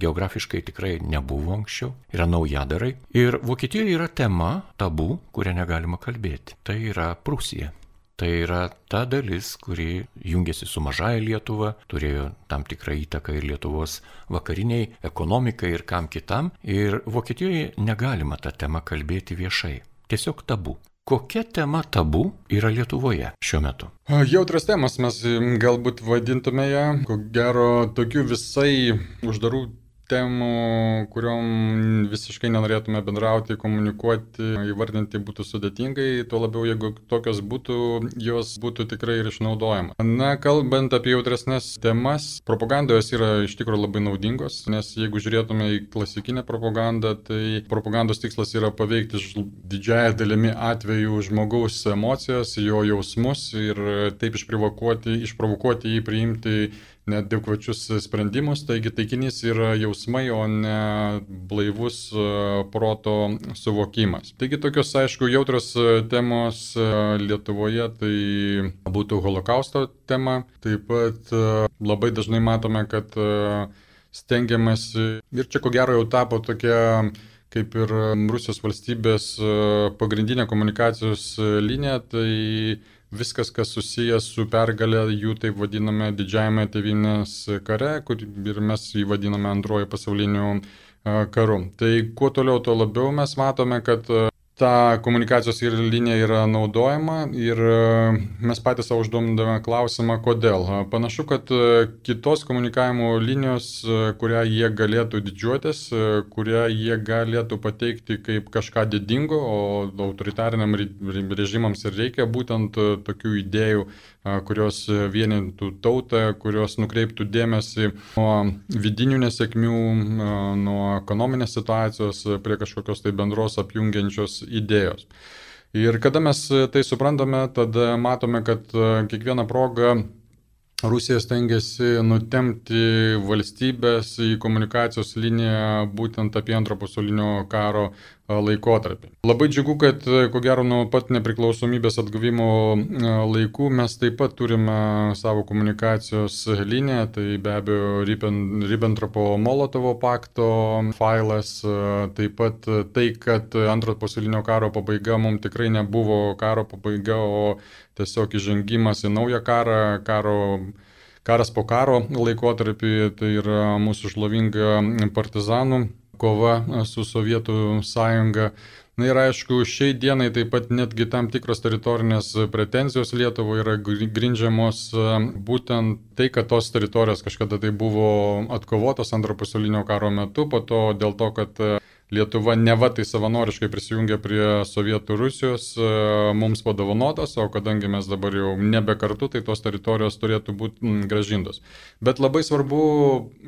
Speaker 1: geografiškai tikrai nebuvo anksčiau. Yra naujadarai. Ir Vokietijoje yra tema, tabu, kurią negalima kalbėti. Tai yra Prūsija. Tai yra ta dalis, kuri jungiasi su mažaja Lietuva, turėjo tam tikrą įtaką ir Lietuvos vakariniai ekonomikai ir kam kitam. Ir Vokietijoje negalima tą temą kalbėti viešai. Tiesiog tabu. Kokia tema tabu yra Lietuvoje šiuo metu?
Speaker 2: Jautras temas mes galbūt vadintume ją, ko gero, tokių visai uždarų temų, kuriuom visiškai nenorėtume bendrauti, komunikuoti, įvardinti būtų sudėtingai, tuo labiau jeigu tokios būtų, jos būtų tikrai ir išnaudojama. Na, kalbant apie jautresnės temas, propagandojos yra iš tikrųjų labai naudingos, nes jeigu žiūrėtume į klasikinę propagandą, tai propagandos tikslas yra paveikti didžiąją dalimi atveju žmogaus emocijas, jo jausmus ir taip išprovokuoti, išprovokuoti jį priimti neadekvačius sprendimus, taigi taikinys yra jausmai, o ne blaivus e, proto suvokimas. Taigi tokios, aišku, jautrios e, temos e, Lietuvoje tai būtų holokausto tema, taip pat labai dažnai matome, kad stengiamasi ir čia ko gero jau tapo tokia kaip ir Rusijos valstybės pagrindinė komunikacijos linija, tai viskas, kas susijęs su pergalė jų taip vadiname didžiajame tevinės kare, kur ir mes jį vadiname antrojo pasauliniu karu. Tai kuo toliau, tuo labiau mes matome, kad ta komunikacijos ir linija yra naudojama ir mes patys savo užduomdame klausimą, kodėl. Panašu, kad kitos komunikavimo linijos, kurią jie galėtų didžiuotis, kurią jie galėtų pateikti kaip kažką didingo, o autoritariniam režimams ir reikia būtent tokių idėjų kurios vienintų tautą, kurios nukreiptų dėmesį nuo vidinių nesėkmių, nuo ekonominės situacijos prie kažkokios tai bendros apjungiančios idėjos. Ir kada mes tai suprantame, tada matome, kad kiekvieną progą Rusija stengiasi nutemti valstybės į komunikacijos liniją būtent apie antro pasaulinio karo laikotarpį. Labai džiugu, kad ko gero nuo pat nepriklausomybės atgavimo laikų mes taip pat turime savo komunikacijos liniją, tai be abejo Ribbentropo-Molotovo pakto failas, taip pat tai, kad antro pasaulinio karo pabaiga mums tikrai nebuvo karo pabaiga, o tiesiog įžengimas į naują karą, karo karas po karo laikotarpį, tai yra mūsų šlovinga partizanų kova su Sovietų sąjunga. Na ir aišku, šiai dienai taip pat netgi tam tikros teritorinės pretenzijos Lietuvo yra grindžiamos būtent tai, kad tos teritorijos kažkada tai buvo atkovotos antro pasaulinio karo metu, po to dėl to, kad Lietuva neva tai savanoriškai prisijungė prie Sovietų Rusijos, e, mums padovanotas, o kadangi mes dabar jau nebe kartu, tai tos teritorijos turėtų būti gražintos. Bet labai svarbu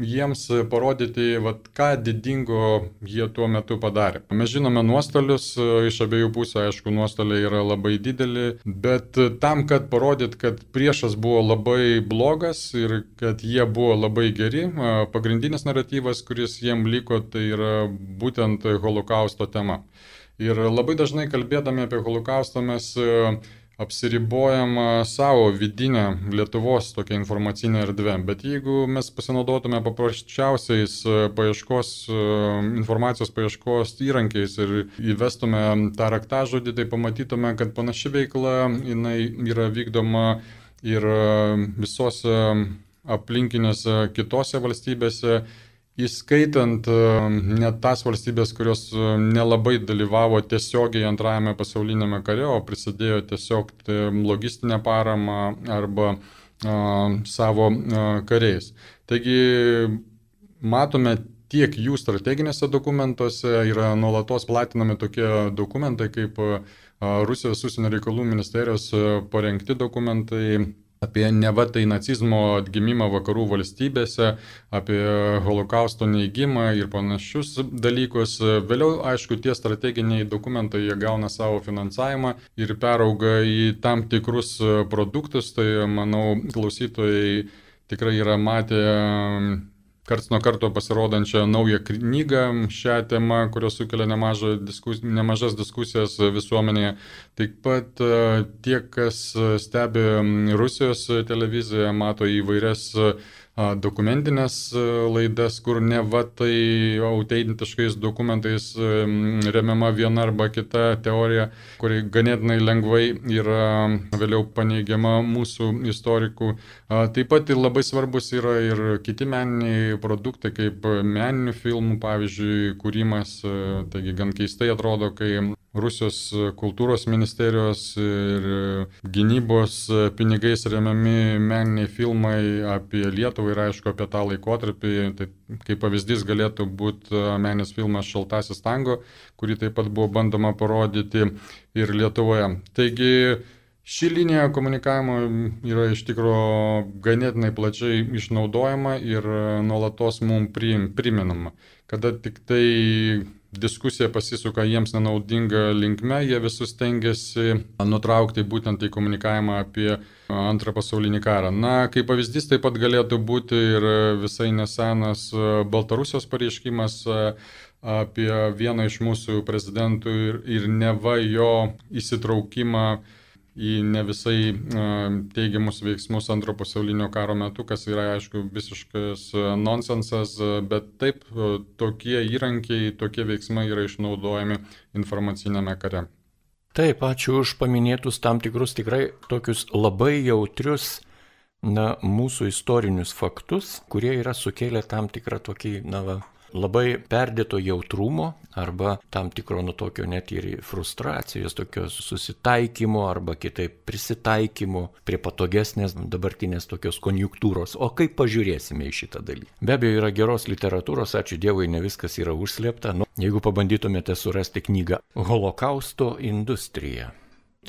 Speaker 2: jiems parodyti, vat, ką didingo jie tuo metu padarė. Mes žinome nuostolius, e, iš abiejų pusių, aišku, nuostoliai yra labai dideli, bet tam, kad parodyt, kad priešas buvo labai blogas ir kad jie buvo labai geri, e, pagrindinis naratyvas, kuris jiem liko, tai yra būtent būtent holokausto tema. Ir labai dažnai kalbėdami apie holokaustą mes e, apsiribojama savo vidinę Lietuvos tokią informacinę erdvę, bet jeigu mes pasinaudotume paprasčiausiais e, paieškos, e, informacijos paieškos įrankiais ir įvestume tą raktažodį, tai pamatytume, kad panaši veikla jinai yra vykdoma ir e, visose aplinkinėse kitose valstybėse Įskaitant e, net tas valstybės, kurios e, nelabai dalyvavo tiesiogiai antrajame pasaulinėme kare, o prisidėjo tiesiog tai logistinę paramą arba a, savo a, kariais. Taigi matome tiek jų strateginėse dokumentuose yra nuolatos platinami tokie dokumentai kaip Rusijos užsienio reikalų ministerijos parengti dokumentai apie neva tai nacizmo atgimimą vakarų valstybėse, apie holokausto neįgymą ir panašius dalykus. Vėliau, aišku, tie strateginiai dokumentai jie gauna savo finansavimą ir perauga į tam tikrus produktus, tai manau klausytojai tikrai yra matę karts nuo karto pasirodančią naują knygą šią temą, kurios sukelia diskus, nemažas diskusijas visuomenėje. Taip pat e, tie, kas stebi Rusijos televiziją, mato įvairias dokumentinės laidas, kur ne va tai autentiškais dokumentais remiama viena arba kita teorija, kuri ganėtinai lengvai yra vėliau paneigiama mūsų istorikų. Taip pat ir labai svarbus yra ir kiti meniniai produktai, kaip meninių filmų, pavyzdžiui, kūrimas. Taigi gan keistai atrodo, kai Rusijos kultūros ministerijos ir gynybos pinigais remiami meniniai filmai apie Lietuvą ir aišku apie tą laikotarpį. Tai kaip pavyzdys galėtų būti meninis filmas Šaltasis tango, kurį taip pat buvo bandoma parodyti ir Lietuvoje. Taigi Ši linija komunikavimo yra iš tikrųjų ganėtinai plačiai išnaudojama ir nuolatos mums priminama. Kada tik tai diskusija pasisuka jiems nenaudinga linkme, jie visus tengiasi nutraukti būtent į komunikavimą apie antrą pasaulinį karą. Na, kaip pavyzdys taip pat galėtų būti ir visai nesenas Baltarusijos pareiškimas apie vieną iš mūsų prezidentų ir, ir neva jo įsitraukimą į ne visai teigiamus veiksmus antro pasaulinio karo metu, kas yra, aišku, visiškas nonsensas, bet taip, tokie įrankiai, tokie veiksmai yra išnaudojami informacinėme kare.
Speaker 1: Taip, ačiū už paminėtus tam tikrus tikrai tokius labai jautrius na, mūsų istorinius faktus, kurie yra sukėlę tam tikrą tokį, na, va, labai perdėto jautrumo arba tam tikro nu tokio net ir frustracijos, tokio susitaikymo arba kitaip prisitaikymo prie patogesnės dabartinės tokios konjunktūros. O kaip pažiūrėsime į šitą dalyką? Be abejo, yra geros literatūros, ačiū Dievui, ne viskas yra užslėpta. Nu, jeigu pabandytumėte surasti knygą Holokausto industrija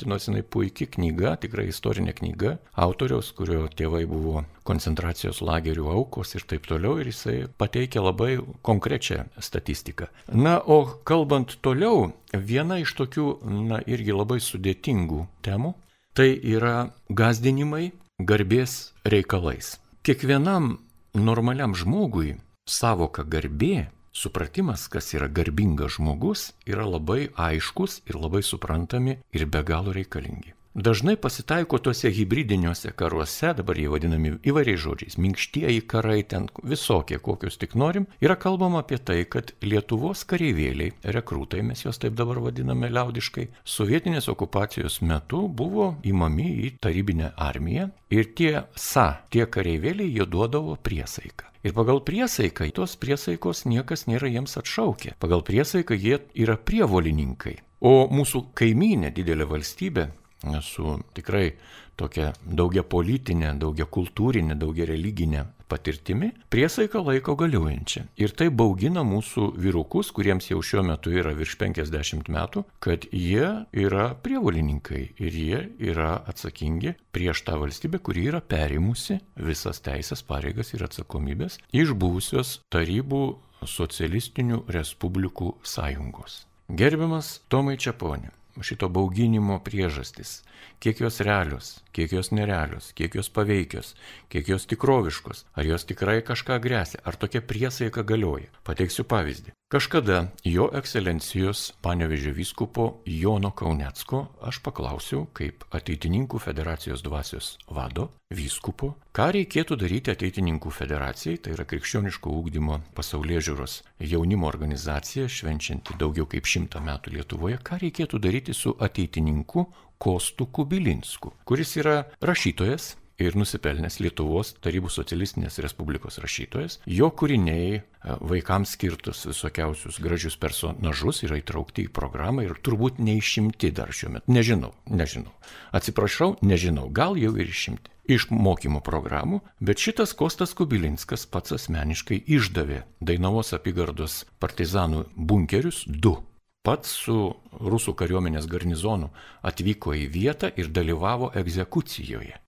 Speaker 1: Nors jinai puikia knyga, tikrai istorinė knyga, autoriaus, kurio tėvai buvo koncentracijos lagerių aukos ir taip toliau, ir jisai pateikia labai konkrečią statistiką. Na, o kalbant toliau, viena iš tokių, na, irgi labai sudėtingų temų, tai yra gazdinimai garbės reikalais. Kiekvienam normaliam žmogui savoka garbė supratimas, kas yra garbingas žmogus, yra labai aiškus ir labai suprantami ir be galo reikalingi. Dažnai pasitaiko tuose hybridiniuose karuose, dabar jie vadinami įvairiais žodžiais, minkštieji karai, ten visokie, kokius tik norim, yra kalbama apie tai, kad Lietuvos kareivėliai, rekrūtai, mes juos taip dabar vadiname liaudiškai, sovietinės okupacijos metu buvo įmami į tarybinę armiją ir tie sa, tie kareivėliai jie duodavo priesaiką. Ir pagal priesaiką, tos priesaikos niekas nėra jiems atšaukę. Pagal priesaiką jie yra prievolininkai. O mūsų kaiminė didelė valstybė su tikrai tokia daugia politinė, daugia kultūrinė, daugia religinė patirtimi, priesaiką laiko galiojančią. Ir tai baugina mūsų vyrukus, kuriems jau šiuo metu yra virš 50 metų, kad jie yra prievolininkai ir jie yra atsakingi prieš tą valstybę, kuri yra perimusi visas teisės, pareigas ir atsakomybės iš buvusios tarybų socialistinių respublikų sąjungos. Gerbiamas Tomai Čiaponė, šito bauginimo priežastis, kiek jos realios, kiek jos nerealios, kiek jos paveikios, kiek jos tikroviškos, ar jos tikrai kažką grėsia, ar tokia priesaika galioja. Pateiksiu pavyzdį. Kažkada jo ekscelencijos panevežė vyskupo Jono Kaunecko aš paklausiau, kaip ateitininkų federacijos dvasios vado, vyskupo, ką reikėtų daryti ateitininkų federacijai, tai yra krikščioniško ūkdymo pasaulyje žiūros jaunimo organizacija, švenčianti daugiau kaip šimtą metų Lietuvoje, ką reikėtų daryti su ateitininku Kostu Kubilinsku, kuris yra rašytojas, ir nusipelnęs Lietuvos Tarybų socialistinės Respublikos rašytojas. Jo kūriniai e, vaikams skirtus visokiausius gražius personažus yra įtraukti į programą ir turbūt neišimti dar šiuo metu. Nežinau, nežinau. Atsiprašau, nežinau, gal jau ir išimti iš mokymo programų, bet šitas Kostas Kubilinskas pats asmeniškai išdavė Dainavos apygardos partizanų bunkerius du pats su rusų kariuomenės garnizonu atvyko į vietą ir dalyvavo egzekucijoje.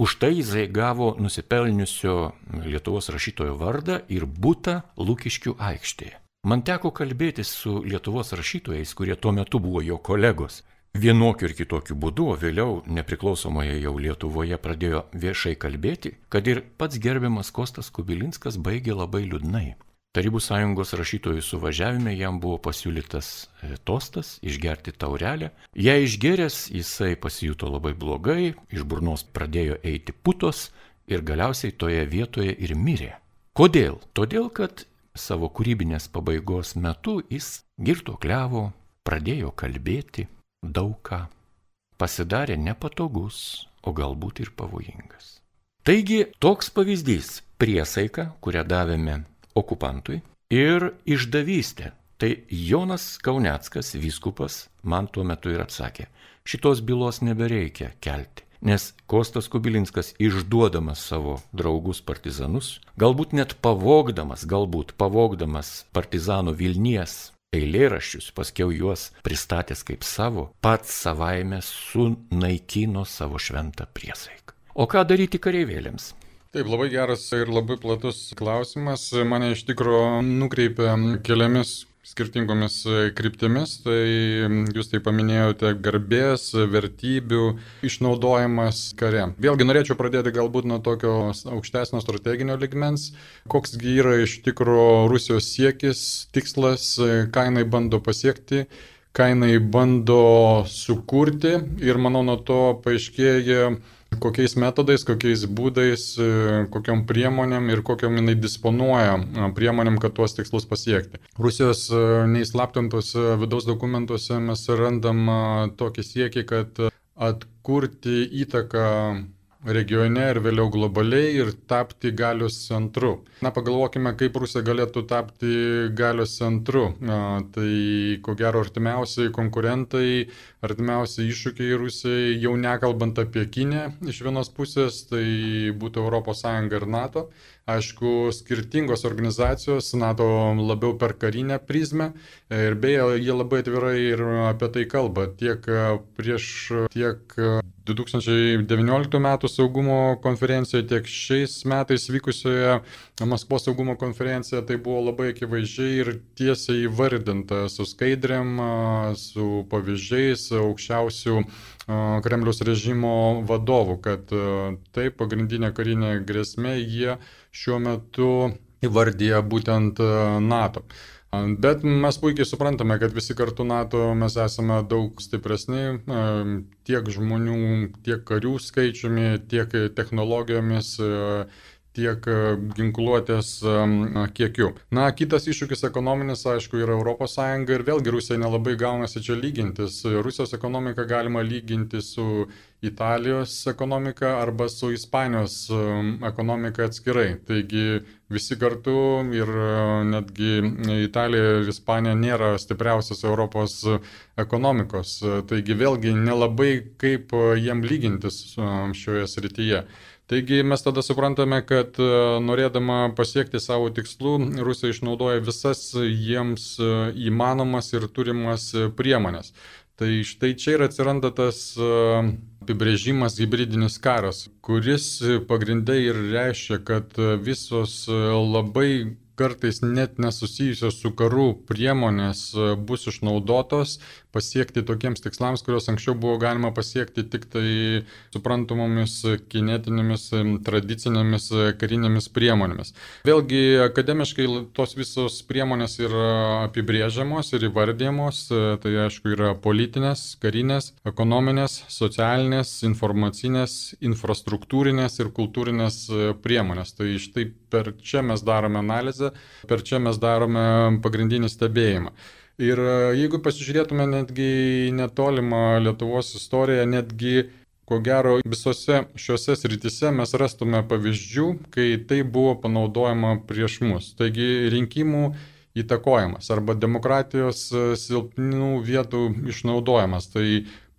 Speaker 1: Už tai jisai gavo nusipelniusio Lietuvos rašytojo vardą ir būtą Lūkiškių aikštėje. Man teko kalbėtis su Lietuvos rašytojais, kurie tuo metu buvo jo kolegos. Vienokiu ir kitokiu būdu, o vėliau nepriklausomoje jau Lietuvoje pradėjo viešai kalbėti, kad ir pats gerbiamas Kostas Kubilinskas baigė labai liūdnai. Tarybų sąjungos rašytojų suvažiavime jam buvo pasiūlytas e, tostas, išgerti taurelę. Ją išgeręs jisai pasijuto labai blogai, iš burnos pradėjo eiti putos ir galiausiai toje vietoje ir mirė. Kodėl? Todėl, kad savo kūrybinės pabaigos metu jis girtuokliavo, pradėjo kalbėti daug ką, pasidarė nepatogus, o galbūt ir pavojingas. Taigi toks pavyzdys - priesaika, kurią davėme okupantui ir išdavystė. Tai Jonas Kauneckas, vyskupas, man tuo metu ir atsakė, šitos bylos nebereikia kelti. Nes Kostas Kubilinskas išduodamas savo draugus partizanus, galbūt net pavogdamas, galbūt pavogdamas partizanų Vilnies eilėraščius, paskiau juos pristatęs kaip savo, pats savaime sunaikino savo šventą priesaiką. O ką daryti kareivėlėms?
Speaker 2: Taip, labai geras ir labai platus klausimas. Mane iš tikrųjų nukreipia keliamis skirtingomis kryptimis. Tai jūs tai paminėjote garbės, vertybių išnaudojimas kare. Vėlgi norėčiau pradėti galbūt nuo tokio aukštesnio strateginio ligmens. Koksgi yra iš tikrųjų Rusijos siekis, tikslas, ką jinai bando pasiekti ką jinai bando sukurti ir manau nuo to paaiškėja kokiais metodais, kokiais būdais, e, kokiam priemonėm ir kokiam jinai disponuoja priemonėm, kad tuos tikslus pasiekti. Rusijos e, neįslaptintuose vidaus dokumentuose mes randam tokį siekį, kad atkurti įtaką regione ir vėliau globaliai ir tapti galios centru. Na, pagalvokime, kaip Rusija galėtų tapti galios centru. Na, tai ko gero artimiausiai konkurentai, artimiausiai iššūkiai Rusijai, jau nekalbant apie Kinę iš vienos pusės, tai būtų ES ir NATO. Aišku, skirtingos organizacijos, NATO labiau per karinę prizmę ir beje, jie labai atvirai ir apie tai kalba tiek prieš, tiek 2019 m. saugumo konferencijoje, tiek šiais metais vykusioje Maskvos saugumo konferencijoje tai buvo labai akivaizdžiai ir tiesiai įvardinta su skaidrėm, su pavyzdžiais aukščiausių Kremliaus režimo vadovų, kad taip pagrindinė karinė grėsmė jie šiuo metu įvardyja būtent NATO. Bet mes puikiai suprantame, kad visi kartu NATO mes esame daug stipresni tiek žmonių, tiek karių skaičiumi, tiek technologijomis, tiek ginkluotės kiekiu. Na, kitas iššūkis ekonominis, aišku, yra ES ir vėlgi Rusija nelabai gaunasi čia lygintis. Rusijos ekonomiką galima lyginti su Italijos ekonomika arba su Ispanijos ekonomika atskirai. Taigi visi kartu ir netgi Italija ir Ispanija nėra stipriausias Europos ekonomikos. Taigi vėlgi nelabai kaip jiem lygintis šioje srityje. Taigi mes tada suprantame, kad e, norėdama pasiekti savo tikslų, Rusija išnaudoja visas jiems e, įmanomas ir turimas e, priemonės. Tai štai čia ir atsiranda tas apibrėžimas hybridinis karas, kuris pagrindai ir reiškia, kad visos labai kartais net nesusijusios su karu priemonės bus išnaudotos pasiekti tokiems tikslams, kuriuos anksčiau buvo galima pasiekti tik tai suprantamomis kinetinėmis tradicinėmis karinėmis priemonėmis. Vėlgi, akademiškai tos visos priemonės yra apibrėžiamos ir įvardyjamos, tai aišku yra politinės, karinės, ekonominės, socialinės, informacinės, infrastruktūrinės ir kultūrinės priemonės. Tai štai per čia mes darome analizę, per čia mes darome pagrindinį stebėjimą. Ir e, jeigu pasižiūrėtume netgi netolimą Lietuvos istoriją, netgi ko gero visose šiuose srityse mes rastume pavyzdžių, kai tai buvo panaudojama prieš mus. Taigi rinkimų įtakojimas arba demokratijos e, silpnų vietų išnaudojimas. Tai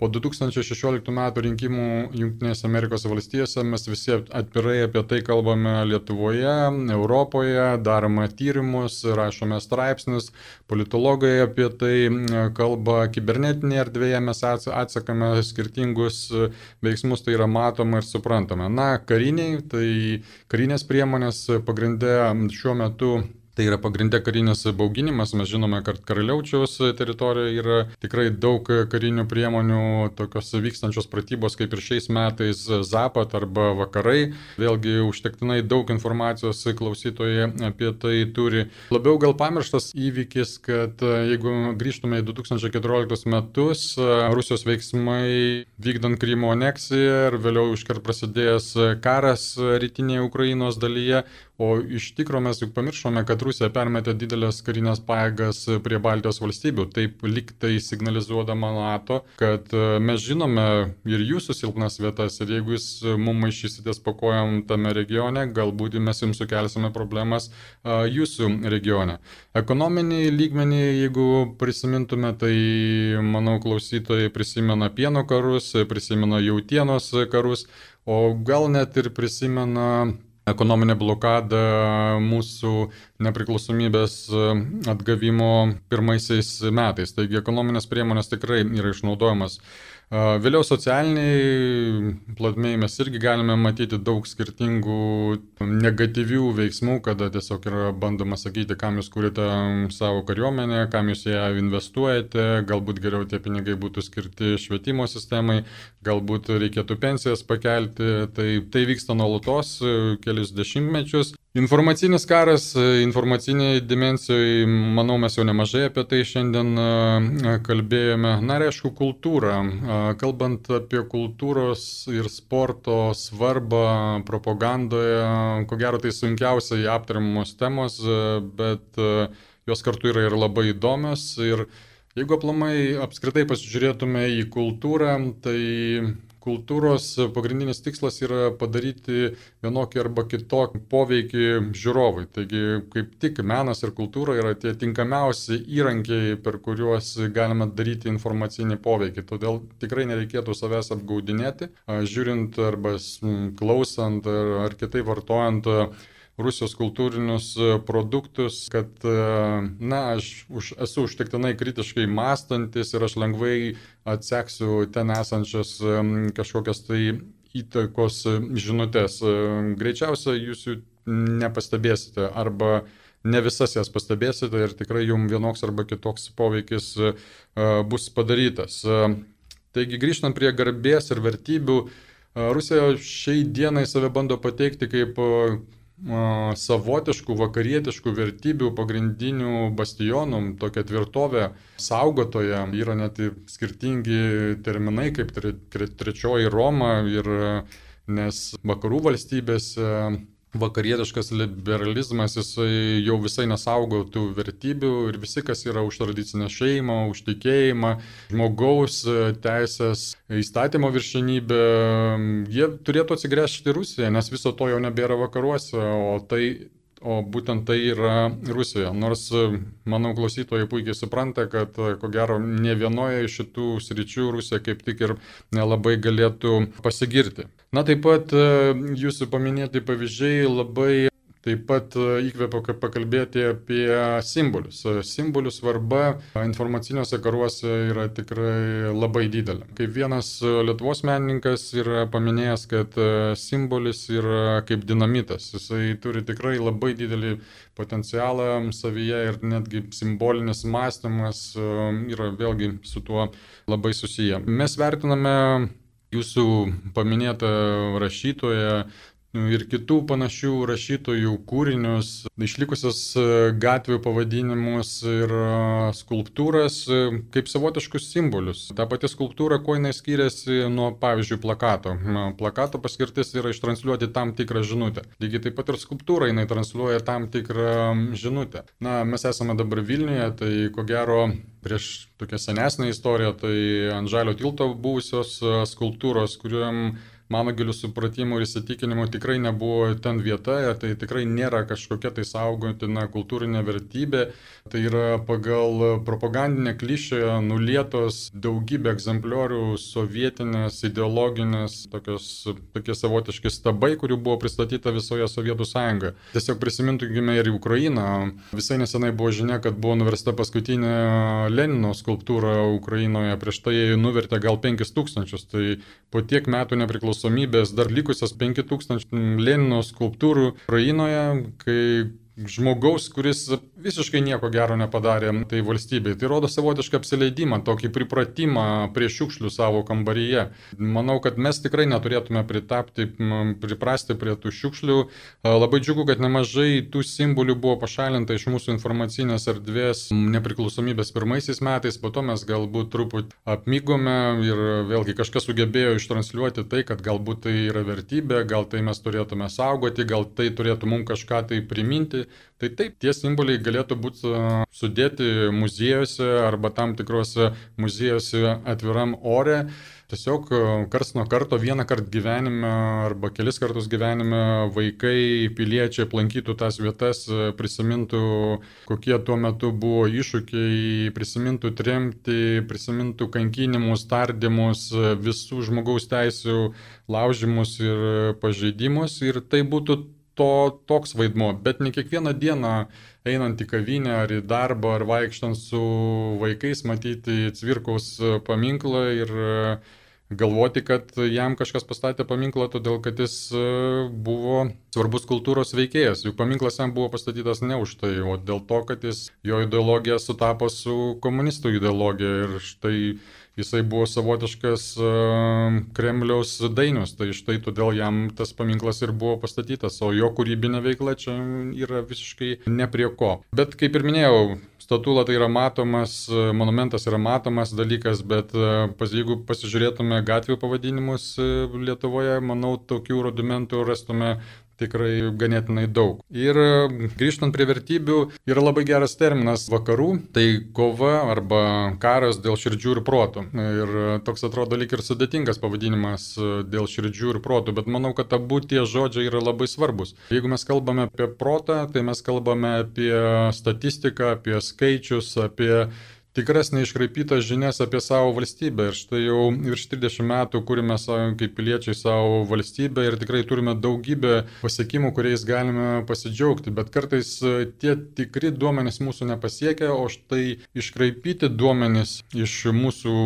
Speaker 2: Po 2016 metų rinkimų Junktinėse Amerikos valstijose mes visi atvirai apie tai kalbame Lietuvoje, Europoje, darome tyrimus, rašome straipsnius, politologai apie tai kalba kibernetinėje erdvėje, mes atsakame skirtingus veiksmus, tai yra matoma ir suprantama. Na, kariniai, tai karinės priemonės pagrindė šiuo metu Tai yra pagrindė karinis bauginimas. Mes žinome, kad Karaliaučiaus teritorijoje yra tikrai daug karinių priemonių, tokios vykstančios pratybos kaip ir šiais metais Zapat arba Vakarai. Vėlgi užtektinai daug informacijos klausytojai apie tai turi. Labiau gal pamirštas įvykis, kad jeigu grįžtume į 2014 metus, Rusijos veiksmai vykdant Krymo aneksiją ir vėliau iškart prasidėjęs karas rytinėje Ukrainos dalyje, O iš tikrųjų mes juk pamiršome, kad Rusija permetė didelės karinės pajėgas prie Baltijos valstybių, taip liktai signalizuodama NATO, kad e, mes žinome ir jūsų silpnas vietas ir jeigu jūs mums maišysitės pakojam tame regione, galbūt mes jums sukelsime problemas e, jūsų regione. Ekonominį lygmenį, jeigu prisimintume, tai manau klausytojai prisimena pieno karus, prisimena jautienos karus, o gal net ir prisimena ekonominė blokada mūsų nepriklausomybės e, atgavimo pirmaisiais metais. Taigi ekonominės priemonės tikrai yra išnaudojamas Vėliau socialiniai platmei mes irgi galime matyti daug skirtingų negatyvių veiksmų, kada tiesiog yra bandoma sakyti, kam jūs kūrite savo kariuomenę, kam jūs ją investuojate, galbūt geriau tie pinigai būtų skirti švietimo sistemai, galbūt reikėtų pensijas pakelti. Tai, tai vyksta nuolatos kelius dešimtmečius. Informacinis karas, informaciniai dimensijoje, manau, mes jau nemažai apie tai šiandien kalbėjome. Na ir aišku, kultūra. Kalbant apie kultūros ir sporto svarbą propagandoje, ko gero tai sunkiausiai aptariamos temos, bet jos kartu yra ir labai įdomios. Ir jeigu aplamai apskritai pasižiūrėtume į kultūrą, tai kultūros pagrindinis tikslas yra padaryti vienokį arba kitokį poveikį žiūrovui. Taigi, kaip tik menas ir kultūra yra tie tinkamiausi įrankiai, per kuriuos galima daryti informacinį poveikį. Todėl tikrai nereikėtų savęs apgaudinėti, žiūrint arba klausant ar, ar kitai vartojant Rusijos kultūrinius e, produktus, kad, e, na, aš už, esu užtektinai kritiškai mąstantis ir aš lengvai atseksiu ten esančias e, kažkokias tai įtakos žinutės. Greičiausiai jūs jų nepastebėsite arba ne visas jas pastebėsite ir tikrai jums vienoks arba kitoks poveikis bus padarytas. Taigi grįžtant prie garbės ir vertybių, Rusija šiai dienai save bando pateikti kaip savotiškų vakarietiškų vertybių pagrindinių bastionų, tokia tvirtovė saugotoja. Yra net skirtingi terminai kaip tre, tre, trečioji Roma ir nes vakarų valstybėse vakarietiškas liberalizmas, jisai jau visai nesaugo tų vertybių ir visi, kas yra už tradicinę šeimą, už tikėjimą, žmogaus teisės, įstatymo viršenybę, jie turėtų atsigręžti Rusiją, nes viso to jau nebėra vakaruose, o tai O būtent tai yra Rusijoje. Nors, manau, klausytojai puikiai supranta, kad ko gero ne vienoje iš šitų sričių Rusija kaip tik ir nelabai galėtų pasigirti. Na taip pat jūsų paminėti pavyzdžiai labai taip pat įkvėpia pakalbėti apie simbolius. Simbolių svarba informaciniuose karuose yra tikrai labai didelė. Kaip vienas Lietuvos menininkas yra paminėjęs, kad simbolis yra kaip dinamitas. Jisai turi tikrai labai didelį potencialą savyje ir netgi simbolinis mąstymas yra vėlgi su tuo labai susiję. Mes vertiname jūsų paminėtą rašytoją ir kitų panašių rašytojų kūrinius, išlikusias e, gatvių pavadinimus ir e, skulptūras e, kaip savotiškus simbolius. Ta pati skulptūra, kuo jinai skiriasi nuo, pavyzdžiui, plakato. Plakato paskirtis yra ištransliuoti tam tikrą žinutę. Lygiai taip pat ir skulptūra jinai transliuoja tam tikrą žinutę. Na, mes esame dabar Vilniuje, tai ko gero prieš tokią senesnę istoriją, tai ant žalio tilto buvusios skulptūros, kuriuom mano giliu supratimu ir įsitikinimu tikrai nebuvo ten vieta, tai tikrai nėra kažkokia tai saugotina kultūrinė vertybė, tai yra pagal propagandinę klišę nulietos daugybė egzempliorių sovietinės, ideologinės, tokios, tokie savotiški stabai, kurių buvo pristatyta visoje Sovietų sąjungoje. Tiesiog prisimintume ir Ukrainą. Visai nesenai buvo žinia, kad buvo nuversta paskutinė Lenino skulptūra Ukrainoje, prieš tai nuvertė gal 5000, tai po tiek metų nepriklausomybės nepriklausomybės dar likusias 5000 Lenino skulptūrų Ukrainoje, kai žmogaus, kuris visiškai nieko gero nepadarė tai valstybei. Tai rodo savotišką apsileidimą, tokį pripratimą prie šiukšlių savo kambaryje. Manau, kad mes tikrai neturėtume pritapti, priprasti prie tų šiukšlių. Labai džiugu, kad nemažai tų simbolių buvo pašalinta iš mūsų informacinės erdvės nepriklausomybės pirmaisiais metais, po to mes galbūt truputį apmygome ir vėlgi kažkas sugebėjo ištransliuoti tai, kad galbūt tai yra vertybė, gal tai mes turėtume saugoti, gal tai turėtų mums kažką tai priminti. Tai taip, tie simboliai galėtų būti sudėti muziejuose arba tam tikrose muziejuose atviram ore. Tiesiog kars nuo karto, vieną kartą gyvenime arba kelis kartus gyvenime vaikai, piliečiai aplankytų tas vietas, prisimintų, kokie tuo metu buvo iššūkiai, prisimintų tremti, prisimintų kankinimus, tardymus, visų žmogaus teisų laužimus ir pažeidimus. Ir tai būtų to toks vaidmo, bet ne kiekvieną dieną einant į kavinę ar į darbą ar vaikštant su vaikais matyti Cvirkaus paminklą ir e, galvoti, kad jam kažkas pastatė paminklą, todėl kad jis e, buvo svarbus kultūros veikėjas. Juk paminklas jam buvo pastatytas ne už tai, o dėl to, kad jis, jo ideologija sutapo su komunistų ideologija ir štai jisai buvo savotiškas Kremliaus dainius, tai štai todėl jam tas paminklas ir buvo pastatytas, o jo kūrybinė veikla čia yra visiškai ne prie ko. Bet kaip ir minėjau, statula tai yra matomas, monumentas yra matomas dalykas, bet pas, jeigu pasižiūrėtume gatvių pavadinimus Lietuvoje, manau, tokių rudimentų rastume tikrai ganėtinai daug. Ir grįžtant prie vertybių, yra labai geras terminas vakarų, tai kova arba karas dėl širdžių ir protų. Ir toks atrodo lik ir sudėtingas pavadinimas dėl širdžių ir protų, bet manau, kad abu tie žodžiai yra labai svarbus. Jeigu mes kalbame apie protą, tai mes kalbame apie statistiką, apie skaičius, apie tikras neiškraipytas žinias apie savo valstybę. Ir štai jau virš 30 metų kūrime savo kaip piliečiai savo valstybę ir tikrai turime daugybę pasiekimų, kuriais galime pasidžiaugti. Bet kartais e, tie tikri duomenys mūsų nepasiekia, o štai iškraipyti duomenys iš mūsų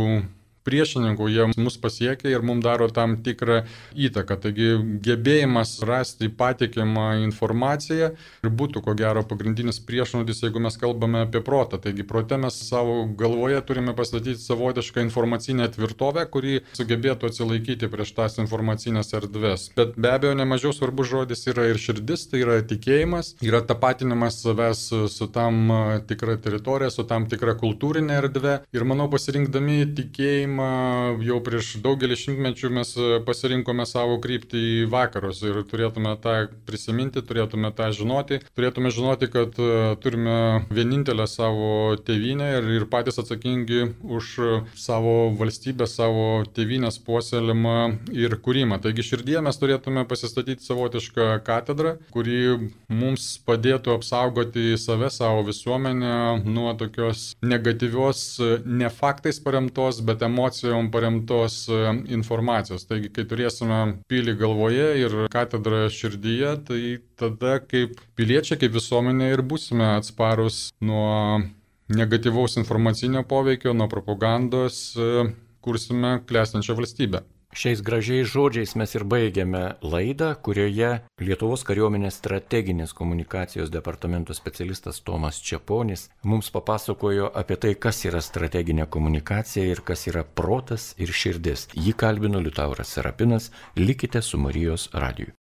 Speaker 2: priešininkų, jie mus pasiekia ir mums daro tam tikrą įtaką. Taigi gebėjimas rasti patikimą informaciją ir būtų ko gero pagrindinis priešnaudis, jeigu mes kalbame apie protą. Taigi prote mes savo galvoje turime pastatyti savotišką informacinę tvirtovę, kuri sugebėtų atsilaikyti prieš tas informacinės erdves. Bet be abejo, nemažiau svarbus žodis yra ir širdis, tai yra tikėjimas, yra tapatinimas savęs su tam tikra teritorija, su tam tikra kultūrinė erdvė. Ir manau, pasirinkdami tikėjimą, tikėjimą jau prieš daugelį šimtmečių mes e, pasirinkome savo kryptį į vakarus ir turėtume tą prisiminti, turėtume tą žinoti, turėtume žinoti, kad e, turime vienintelę savo tėvynę ir, ir patys atsakingi už savo valstybę, savo tėvynės puoselimą ir kūrimą. Taigi širdie mes turėtume pasistatyti savotišką katedrą, kuri mums padėtų apsaugoti save, savo visuomenę nuo tokios negatyvios, ne faktais paremtos, bet emocijos emocijom paremtos e, informacijos. Taigi, kai turėsime pilį galvoje ir katedrą širdyje, tai tada kaip piliečiai, kaip visuomenė ir būsime atsparus nuo negatyvaus informacinio poveikio, nuo propagandos, e, kursime klestinčią valstybę.
Speaker 1: Šiais gražiais žodžiais mes ir baigiame laidą, kurioje Lietuvos kariuomenės strateginės komunikacijos departamento specialistas Tomas Čiaponis mums papasakojo apie tai, kas yra strateginė komunikacija ir kas yra protas ir širdis. Jį kalbino Liutauras Serapinas, likite su Marijos radiju.